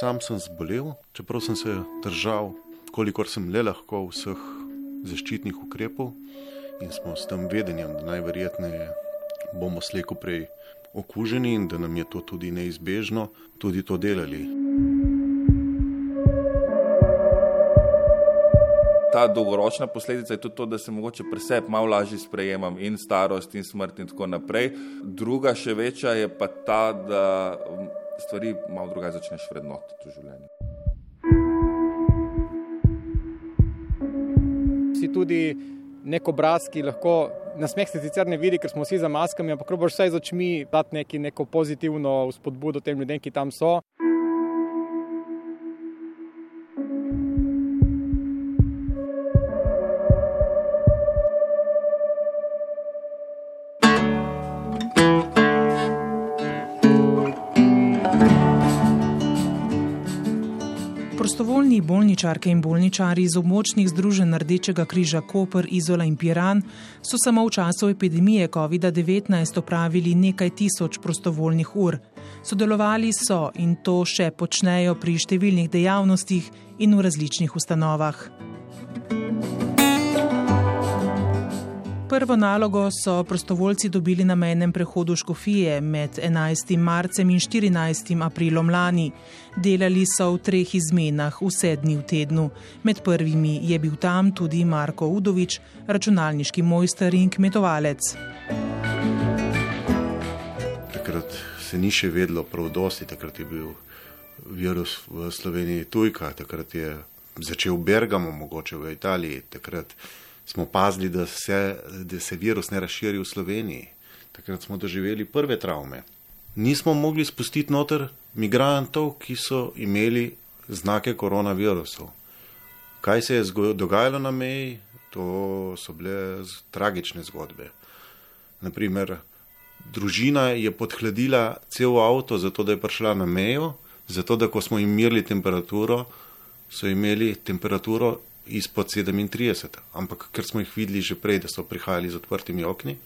sam sem zbolel, čeprav sem se držal, kolikor sem le lahko, vseh zaščitnih ukrepov in smo s tem vedenjem, da najverjetneje bomo slejko prej okuženi in da nam je to tudi neizbežno, tudi to delali. Ta dolgoročna posledica je tudi to, da se mogoče pri sebi malo lažje sprejemam in starost in smrt in tako naprej. Druga, še večja je pa ta, da stvari malo drugače začneš vrednotiti v življenju. Si tudi nek obraz, ki lahko nasmeh se sicer ne vidi, ker smo vsi za maskami, ampak probiš vsaj z očmi dati neko pozitivno spodbudo tem ljudem, ki tam so. Prostovoljni bolničarke in bolničari iz območnih združenj Rdečega križa Koper, Izola in Piran so samo v času epidemije COVID-19 opravili nekaj tisoč prostovoljnih ur. Sodelovali so in to še počnejo pri številnih dejavnostih in v različnih ustanovah. Prvo nalogo so prostovoljci dobili na mejnem prehodu Škofije med 11. marcem in 14. aprilom lani. Delali so v treh izmenah, vse dni v tednu. Med prvimi je bil tam tudi Marko Udovič, računalniški mojster in kmetovalec. Takrat se ni še vedlo prav dosti, takrat je bil virus v Sloveniji tujka, takrat je začel Bergamo, mogoče v Italiji. Takrat smo pazili, da se, da se virus ne razširi v Sloveniji. Takrat smo doživeli prve travme. Nismo mogli spustiti noter migrantov, ki so imeli znake koronavirusov. Kaj se je dogajalo na meji, to so bile tragične zgodbe. Naprimer, družina je podhladila cel avto, zato da je prišla na mejo, zato da ko smo jim merili temperaturo, so imeli temperaturo izpod 37, ampak ker smo jih videli že prej, da so prihajali z odprtimi okni,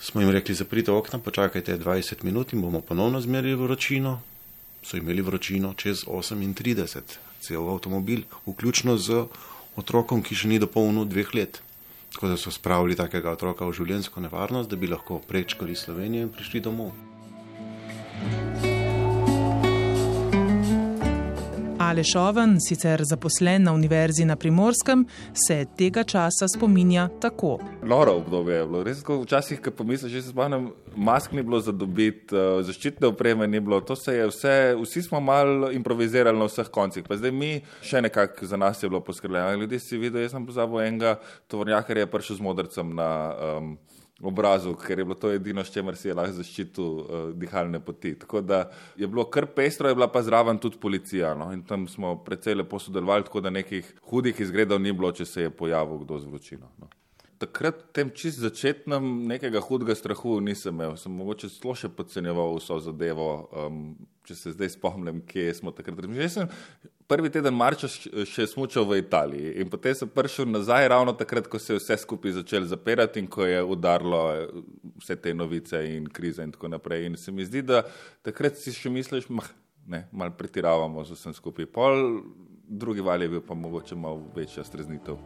smo jim rekli: zaprite okna, počakajte 20 minut in bomo ponovno zmerili vročino. So imeli vročino čez 38, cel avtomobil, vključno z otrokom, ki še ni dopolnil dveh let. Tako da so spravili takega otroka v življenjsko nevarnost, da bi lahko prečkali Slovenijo in prišli domov. Aleš Oven, sicer zaposlen na Univerzi na Primorskem, se tega časa spominja tako. Noro obdobje je bilo. Res, včasih, ko pomisliš, se spomnim, mask ni bilo za dobiti, eh, zaščitne opreme ni bilo. To se je vse, vsi smo mal improvizirali na vseh koncih. Pa zdaj mi še nekako za nas je bilo poskrbljeno. Ljudje si videli, jaz sem pozabil enega tovornjaka, ki je prišel z modrcem na. Um, obrazu, ker je bilo to edino, s čimer si je lahko zaščitil uh, dihalne poti. Tako da je bilo kar pestro, je bila pa zraven tudi policija. No? In tam smo precej lepo sodelovali, tako da nekih hudih izgledov ni bilo, če se je pojavil kdo z vročino. No? Takrat, tem čist začetnem, nekega hudega strahu nisem imel, sem mogoče zelo še podcenjeval vso zadevo. Um, če se zdaj spomnim, kje smo takrat. Že sem prvi teden marča še smučal v Italiji in potem sem prišel nazaj, ravno takrat, ko se je vse skupaj začelo zapirati in ko je udarilo eh, vse te novice in krize in tako naprej. In se mi zdi, da takrat si še misliš, da malo pretiravamo z vsem skupaj. Pol drugi val je bil pa mogoče malo večja streznitev.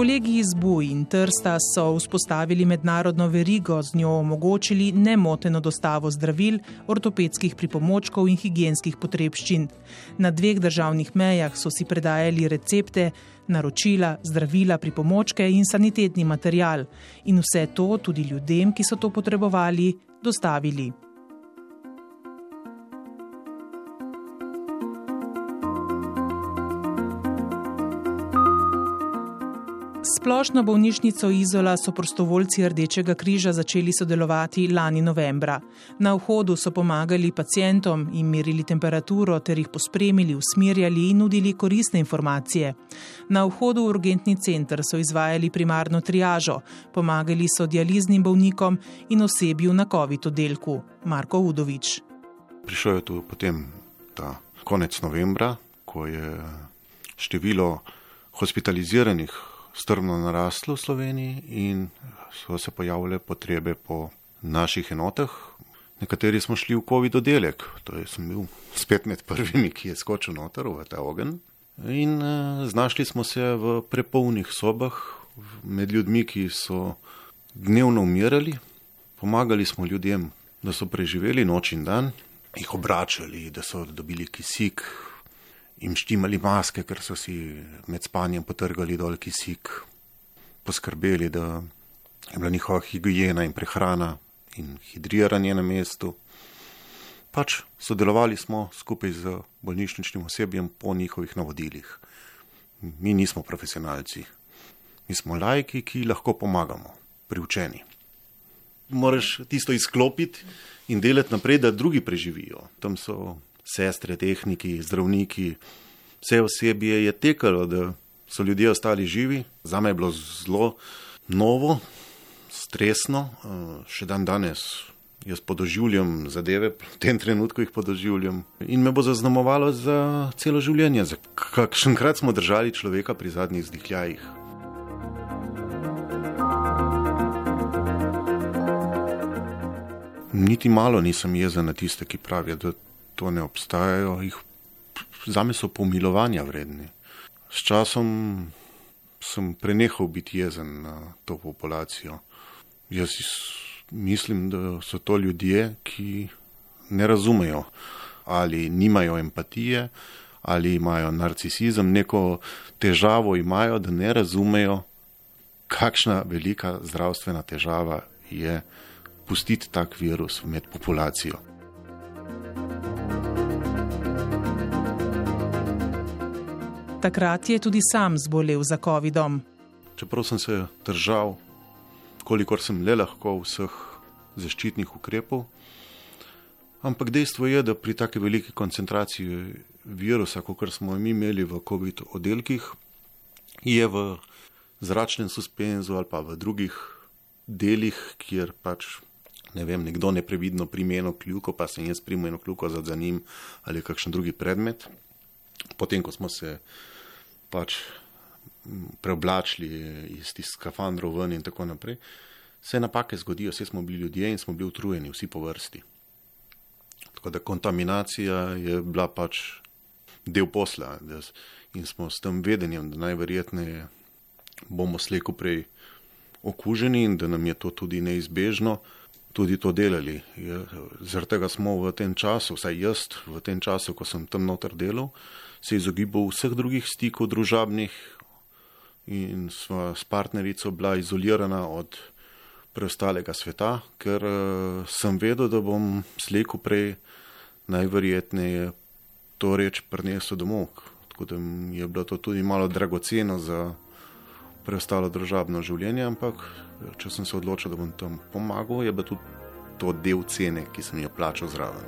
Kolegi iz Buj in Trsta so vzpostavili mednarodno verigo, z njo omogočili nemoteno dostavo zdravil, ortopedskih pripomočkov in higijenskih potrebščin. Na dveh državnih mejah so si predajali recepte, naročila, zdravila, pripomočke in sanitetni material in vse to tudi ljudem, ki so to potrebovali, dostavili. Splošno bolnišnico Izola so prostovoljci Rdečega križa začeli sodelovati lani novembra. Na vhodu so pomagali pacijentom in merili temperaturo ter jih pospremili, usmerjali in nudili koristne informacije. Na vhodu v urgentni center so izvajali primarno triažo, pomagali so dializnim bolnikom in osebju na COVID oddelku. Marko Udovič. Prišel je tu potem ta konec novembra, ko je število hospitaliziranih strmo naraslo v Sloveniji in so se pojavile potrebe po naših enotah. Nekateri smo šli v COVID oddelek, to je sem bil spet med prvimi, ki je skočil noter v ta ogen. In uh, znašli smo se v prepolnih sobah med ljudmi, ki so dnevno umirali, pomagali smo ljudem, da so preživeli noč in dan, jih obračali, da so dobili kisik, jim štimali maske, ker so si med spanjem potrgali dol kisik, poskrbeli, da je bila njihova higiena in prehrana in hidriranje na mestu. Pač sodelovali smo skupaj z bolnišničnim osebjem po njihovih navodilih. Mi nismo profesionalci, mi smo lajki, ki lahko pomagamo, priučeni. Moraš tisto izklopiti in delati naprej, da drugi preživijo. Tam so sestre, tehniki, zdravniki, vse osebje je tekalo, da so ljudje ostali živi. Za me je bilo zelo novo, stresno, eh, še dan danes. Jaz podoživljam zadeve, v tem trenutku jih podoživljam in me bo zaznamovalo za celo življenje. Za kakšenkrat smo držali človeka pri zadnjih zdihljajih. Niti malo nisem jezen na tiste, ki pravijo, da to ne obstajajo. Jih, zame so pomilovanja vredni. S časom sem prenehal biti jezen na to populacijo. Jaz mislim, da so to ljudje, ki ne razumejo ali nimajo empatije ali imajo narcisizem, neko težavo imajo, da ne razumejo, kakšna velika zdravstvena težava je pustiti tak virus med populacijo. Takrat je tudi sam zbolel za COVID-om. Čeprav sem se držal kolikor sem le lahko vseh zaščitnih ukrepov. Ampak dejstvo je, da pri tako veliki koncentraciji virusa, kot smo mi imeli v COVID oddelkih, je v zračnem suspenzu ali pa v drugih delih, kjer pač ne vem, nekdo neprevidno prime eno kljuko, pa se jaz primem eno kljuko za njim ali kakšen drugi predmet. Potem, ko smo se pač preoblačili iz tistih skafandrov ven in tako naprej. Vse napake zgodijo, vse smo bili ljudje in smo bili utrujeni, vsi po vrsti. Tako da kontaminacija je bila pač del posla in smo s tem vedenjem, da najverjetneje bomo slejko prej okuženi in da nam je to tudi neizbežno, tudi to delali. Zaradi tega smo v tem času, vsaj jaz v tem času, ko sem tam noter delal, se izogibal vseh drugih stikov družabnih, in sva s partnerico bila izolirana od preostalega sveta, ker uh, sem vedel, da bom slejko prej najverjetneje to reč prinesel domov. Tako da je bilo to tudi malo dragoceno za preostalo družabno življenje, ampak če sem se odločil, da bom tam pomagal, je bilo tudi to del cene, ki sem jo plačal zraven.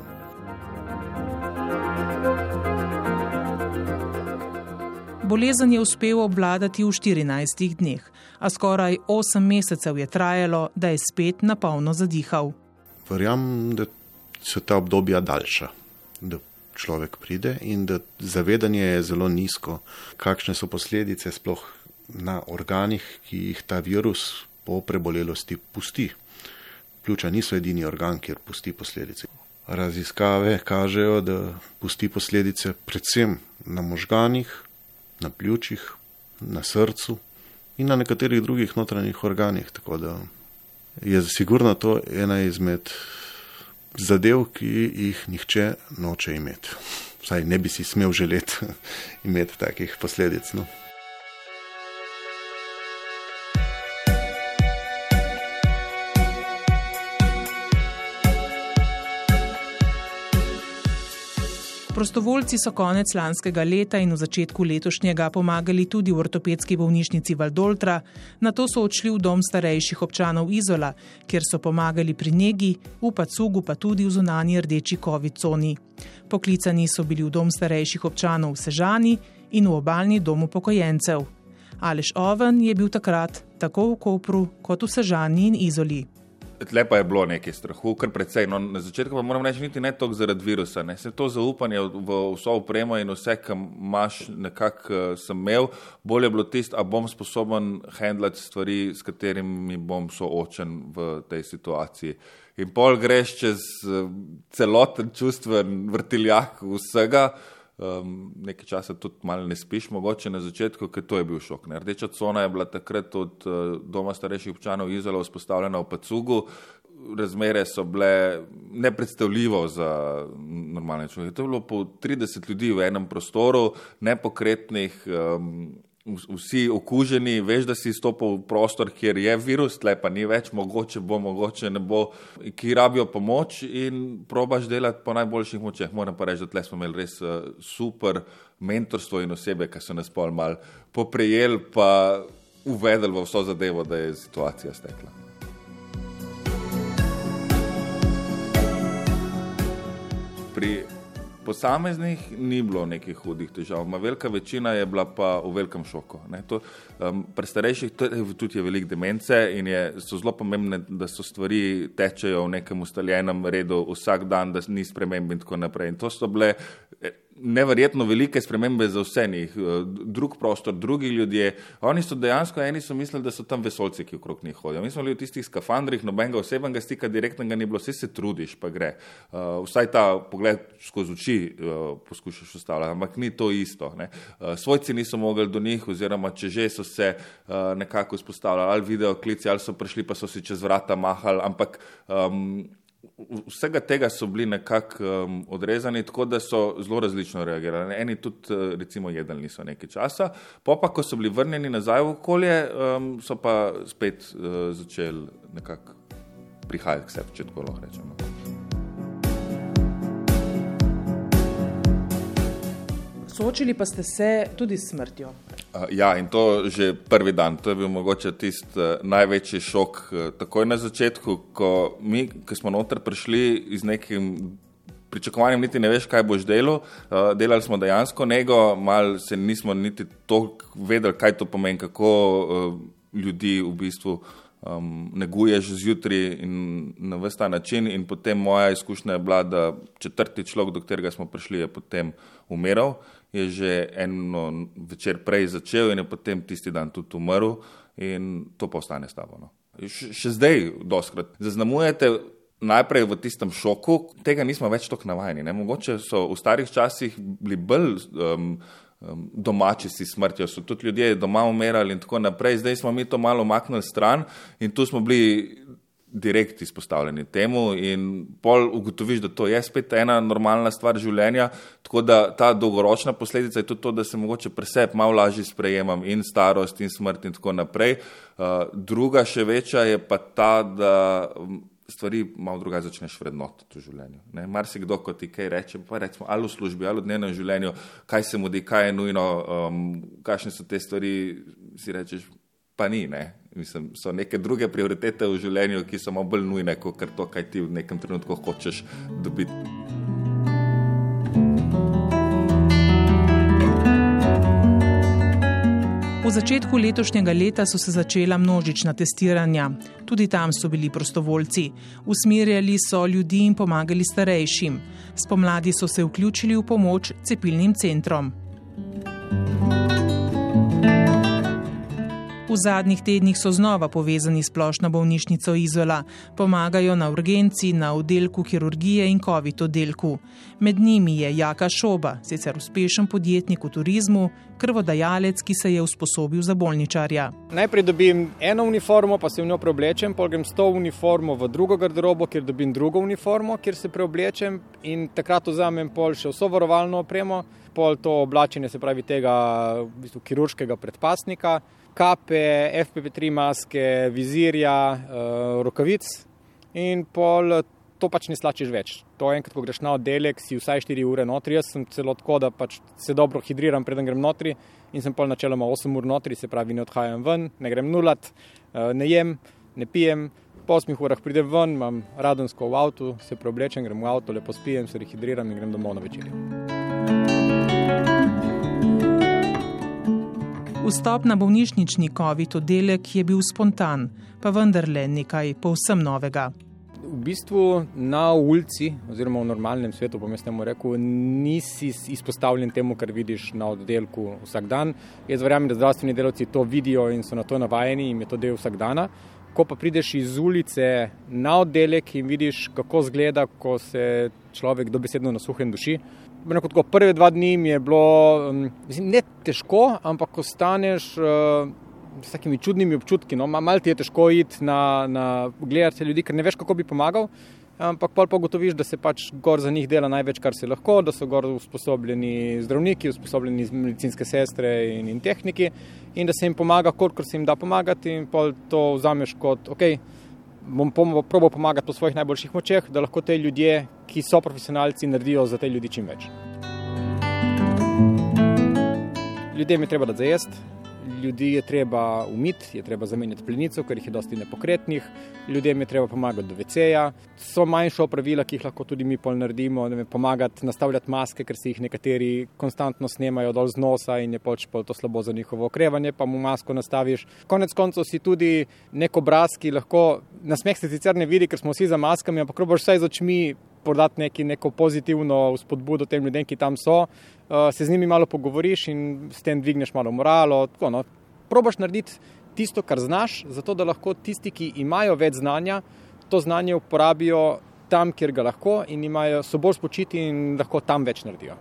Bolezen je uspel obvladati v 14 dneh, a skoraj 8 mesecev je trajalo, da je spet na polno zadihal. Verjamem, da so ta obdobja daljša, da človek pride in da zavedanje je zelo nizko, kakšne so posledice sploh na organih, ki jih ta virus po prebolelosti pusti. Pljuča niso edini organ, kjer pusti posledice. Raziskave kažejo, da pusti posledice predvsem na možganih, na pljučih, na srcu in na nekaterih drugih notranjih organih. Tako da je sigurno to ena izmed zadev, ki jih nihče noče imeti. Vsaj ne bi si smel želeti imeti takih posledic. No. Prostovoljci so konec lanskega leta in v začetku letošnjega pomagali tudi v ortopedski bolnišnici Valdoltra, na to so odšli v dom starejših občanov Izola, kjer so pomagali pri njegi, v Pacugu pa tudi v zunanji rdeči COVID coni. Poklicani so bili v dom starejših občanov v Sežani in v obaljni dom upokojencev. Aleš Oven je bil takrat tako v Kopru kot v Sežani in Izoli. Tle pa je bilo nekaj strahu, kar precej. No, na začetku pa moram reči, niti ne toliko zaradi virusa. Ne. Se to zaupanje v vso upremo in vse, kar imaš, nekako uh, sem imel, bolje je bilo tisto, a bom sposoben handlati stvari, s katerimi bom soočen v tej situaciji. In pol greš čez uh, celoten čustven vrtiljak vsega. Um, nekaj časa tudi malo ne spiš, mogoče na začetku, ker to je bil šok. Ne. Rdeča cona je bila takrat od uh, doma starejših občanov Izola vzpostavljena v Pacugu. Razmere so bile nepredstavljivo za normalne človeke. To je bilo po 30 ljudi v enem prostoru, nepokretnih. Um, vsi okuženi, veš, da si stopil v prostor, kjer je virus, tle pa ni več, mogoče bo, mogoče ne bo, ki rabijo pomoč in probaš delati po najboljših močeh. Moram pa reči, da tle smo imeli res uh, super mentorstvo in osebe, ki so nas pol mal poprejeli, pa uvedeli v vso zadevo, da je situacija stekla. Pri posameznih ni bilo nekih hudih težav, Ma velika večina je bila pa v velikem šoku. To, um, pri starejših tudi je veliko demence in je, so zelo pomembne, da so stvari tečejo v nekem ustaljenem redu vsak dan, da ni sprememb in tako naprej. In to so bile neverjetno velike spremembe za vse njih, eh, drug prostor, drugi ljudje. Oni so dejansko, eni so mislili, da so tam vesolci, ki okrog njih hodijo. Mi smo bili v tistih skafandrih, nobenega osebnega stika, direktnega ni bilo, vse se trudiš, pa gre. Uh, vsaj ta pogled skozi oči uh, poskušaš ustavljati, ampak ni to isto. Uh, svojci niso mogli do njih, oziroma če že so se uh, nekako vzpostavljali, ali video klici, ali so prišli, pa so si čez vrata mahali, ampak um, vsega tega so bili nekako um, odrezani, tako da so zelo različno reagirali. Eni tudi, uh, recimo, jedli niso nekaj časa, pa pa, ko so bili vrnjeni nazaj v okolje, um, so pa spet uh, začeli nekako prihajati k sebi, če tako lahko rečemo. Soočili pa ste se tudi s smrtjo. Ja, in to že prvi dan. To je bil mogoče tisti uh, največji šok. Uh, takoj na začetku, ko mi, ki smo noter prišli z nekim pričakovanjem, niti ne veš, kaj boš delal. Delali smo dejansko nego, malo se nismo niti toliko vedeli, kaj to pomeni, kako ljudi v bistvu um, neguješ zjutraj in na vse ta način. In potem moja izkušnja je bila, da četrti človek, do katerega smo prišli, je potem umiral je že eno večer prej začel in je potem tisti dan tudi umrl, in to pa ostane s tabo. No. Še zdaj, doskrat, zaznamujete najprej v tistem šoku, tega nismo več tako navajeni. Ne? Mogoče so v starih časih bili bolj. Um, domači si smrtjo, so tudi ljudje doma umirali in tako naprej. Zdaj smo mi to malo maknili stran in tu smo bili direkt izpostavljeni temu in pol ugotoviš, da to je spet ena normalna stvar življenja, tako da ta dolgoročna posledica je tudi to, da se mogoče preseb malo lažje sprejemam in starost in smrt in tako naprej. Uh, druga še večja je pa ta, da um, stvari malo drugače začneš vrednotiti v življenju. Mar si kdo, ko ti kaj reče, pa recimo ali v službi, ali v dnevnem življenju, kaj se mudi, kaj je nujno, um, kakšne so te stvari, si rečeš, pa ni. Ne? Mislim, so neke druge prioritete v življenju, ki so malo bolj nujne, kot to, kaj ti v nekem trenutku hočeš dobiti. V začetku letošnjega leta so se začela množična testiranja. Tudi tam so bili prostovoljci. Usmerjali so ljudi in pomagali starejšim. Spomladi so se vključili v pomoč cepilnim centrom. V zadnjih tednih so znova povezani s splošno bolnišnico Izola, pomagajo na urgenci, na oddelku kirurgije in COVID oddelku. Med njimi je Jaka Šoba, sicer uspešen podjetnik v turizmu, krvodajalec, ki se je usposobil za bolničarja. Najprej dobim eno uniformo, pa se v njo preoblečem, potem grem s to uniformo v drugo garderobo, kjer dobim drugo uniformo, kjer se preoblečem in takrat vzamem pol še vso varovalno opremo, pol to oblačenje, se pravi tega v bistvu, kirurškega predpasnika kape, FPP3 maske, vizirja, uh, rokavic in pol to pač ne slačiš več. To enkrat, ko greš na oddelek, si vsaj 4 ure notri, jaz sem celo tako, da pač se dobro hidriram, preden grem notri in sem pol načeloma 8 ur notri, se pravi, ne odhajam ven, ne grem nulat, uh, ne jem, ne pijem. Po 8 urah pridem ven, imam radonsko v avtu, se preoblečem, grem v avto, lepo spijem, se rehidriram in grem domov na večerjo. Vstop na bolnišnični COVID oddelek je bil spontan, pa vendarle nekaj povsem novega. V bistvu na ulici, oziroma v normalnem svetu, pa mislim, rekel, nisi izpostavljen temu, kar vidiš na oddelku vsak dan. Jaz verjamem, da zdravstveni delavci to vidijo in so na to navajeni in je to del vsak dana. Ko pa prideš iz ulice na oddelek in vidiš, kako zgleda, ko se človek dobesedno na suhem duši, Tako, prve dva dni je bilo um, mislim, ne težko, ampak ko staneš uh, s takimi čudnimi občutki, no, malo ti je težko iti na, na gledati ljudi, ker ne veš, kako bi pomagal. Ampak pa ugotoviš, da se pač gor za njih dela največ, kar se lahko, da so gor usposobljeni zdravniki, usposobljeni medicinske sestre in, in tehniki, in da se jim pomaga, kolikor se jim da pomagati, in pa to vzameš kot ok bom probal pomagati po svojih najboljših močeh, da lahko te ljudje, ki so profesionalci, naredijo za te ljudi čim več. Ljudem je treba da zajest, ljudi je treba umiti, je treba zamenjati plenico, ker jih je dosti nepokretnih, ljudem je treba pomagati do veceja. So manjša opravila, ki jih lahko tudi mi pol naredimo, da jim pomagati nastavljati maske, ker se jih nekateri konstantno snemajo dol z nosa in je pač pol to slabo za njihovo okrevanje, pa mu masko nastaviš. Konec koncev si tudi nek obraz, ki lahko nasmeh se sicer ne vidi, ker smo vsi za maskami, ampak probaš vsaj z očmi podati neki, neko pozitivno spodbudo tem ljudem, ki tam so, uh, se z njimi malo pogovoriš in s tem dvigneš malo moralo. Tako, no. Probaš narediti tisto, kar znaš, zato da lahko tisti, ki imajo več znanja, to znanje uporabijo tam, kjer ga lahko in imajo, so bolj spočiti in lahko tam več naredijo.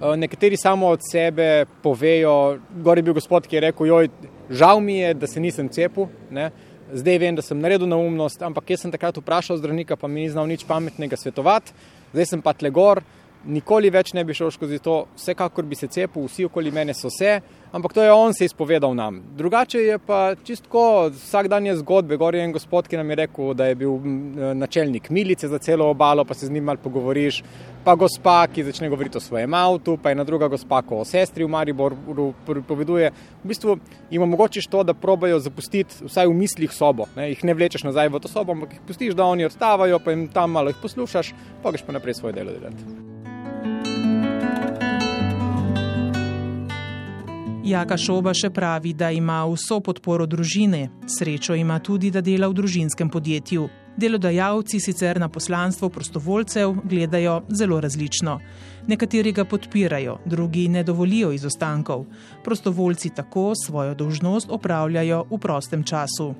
Uh, nekateri samo od sebe povejo, gor je bil gospod, ki je rekel, joj, žal mi je, da se nisem cepil. Zdaj vem, da sem naredil neumnost, ampak jaz sem takrat vprašal zdravnika, pa mi ni znal nič pametnega svetovati, zdaj sem pa tle gor, nikoli več ne bi šel skozi to, vsekakor bi se cepil, vsi okoli mene so se, ampak to je on se izpovedal nam. Drugače je pa čistko, vsak dan je zgodbe. Gor je en gospod, ki nam je rekel, da je bil načelnik milice za celo obalo, pa se z njim malo pogovoriš. Pa gospa, ki začne govoriti o svojem avtu, pa ena druga gospa, ko o sestri v Mariboru pripoveduje. V bistvu jim omogočiš to, da probajo zapustiti vsaj v mislih sobo. Ne? Jih ne vlečeš nazaj v to sobo, ampak jih pustiš, da oni odstavajo, pa jim tam malo jih poslušaš, pa greš pa naprej svoje delo delati. Jaka Šoba še pravi, da ima vso podporo družine, srečo ima tudi, da dela v družinskem podjetju. Delodajalci sicer na poslanstvo prostovoljcev gledajo zelo različno. Nekateri ga podpirajo, drugi ne dovolijo izostankov. Prostovoljci tako svojo dolžnost opravljajo v prostem času.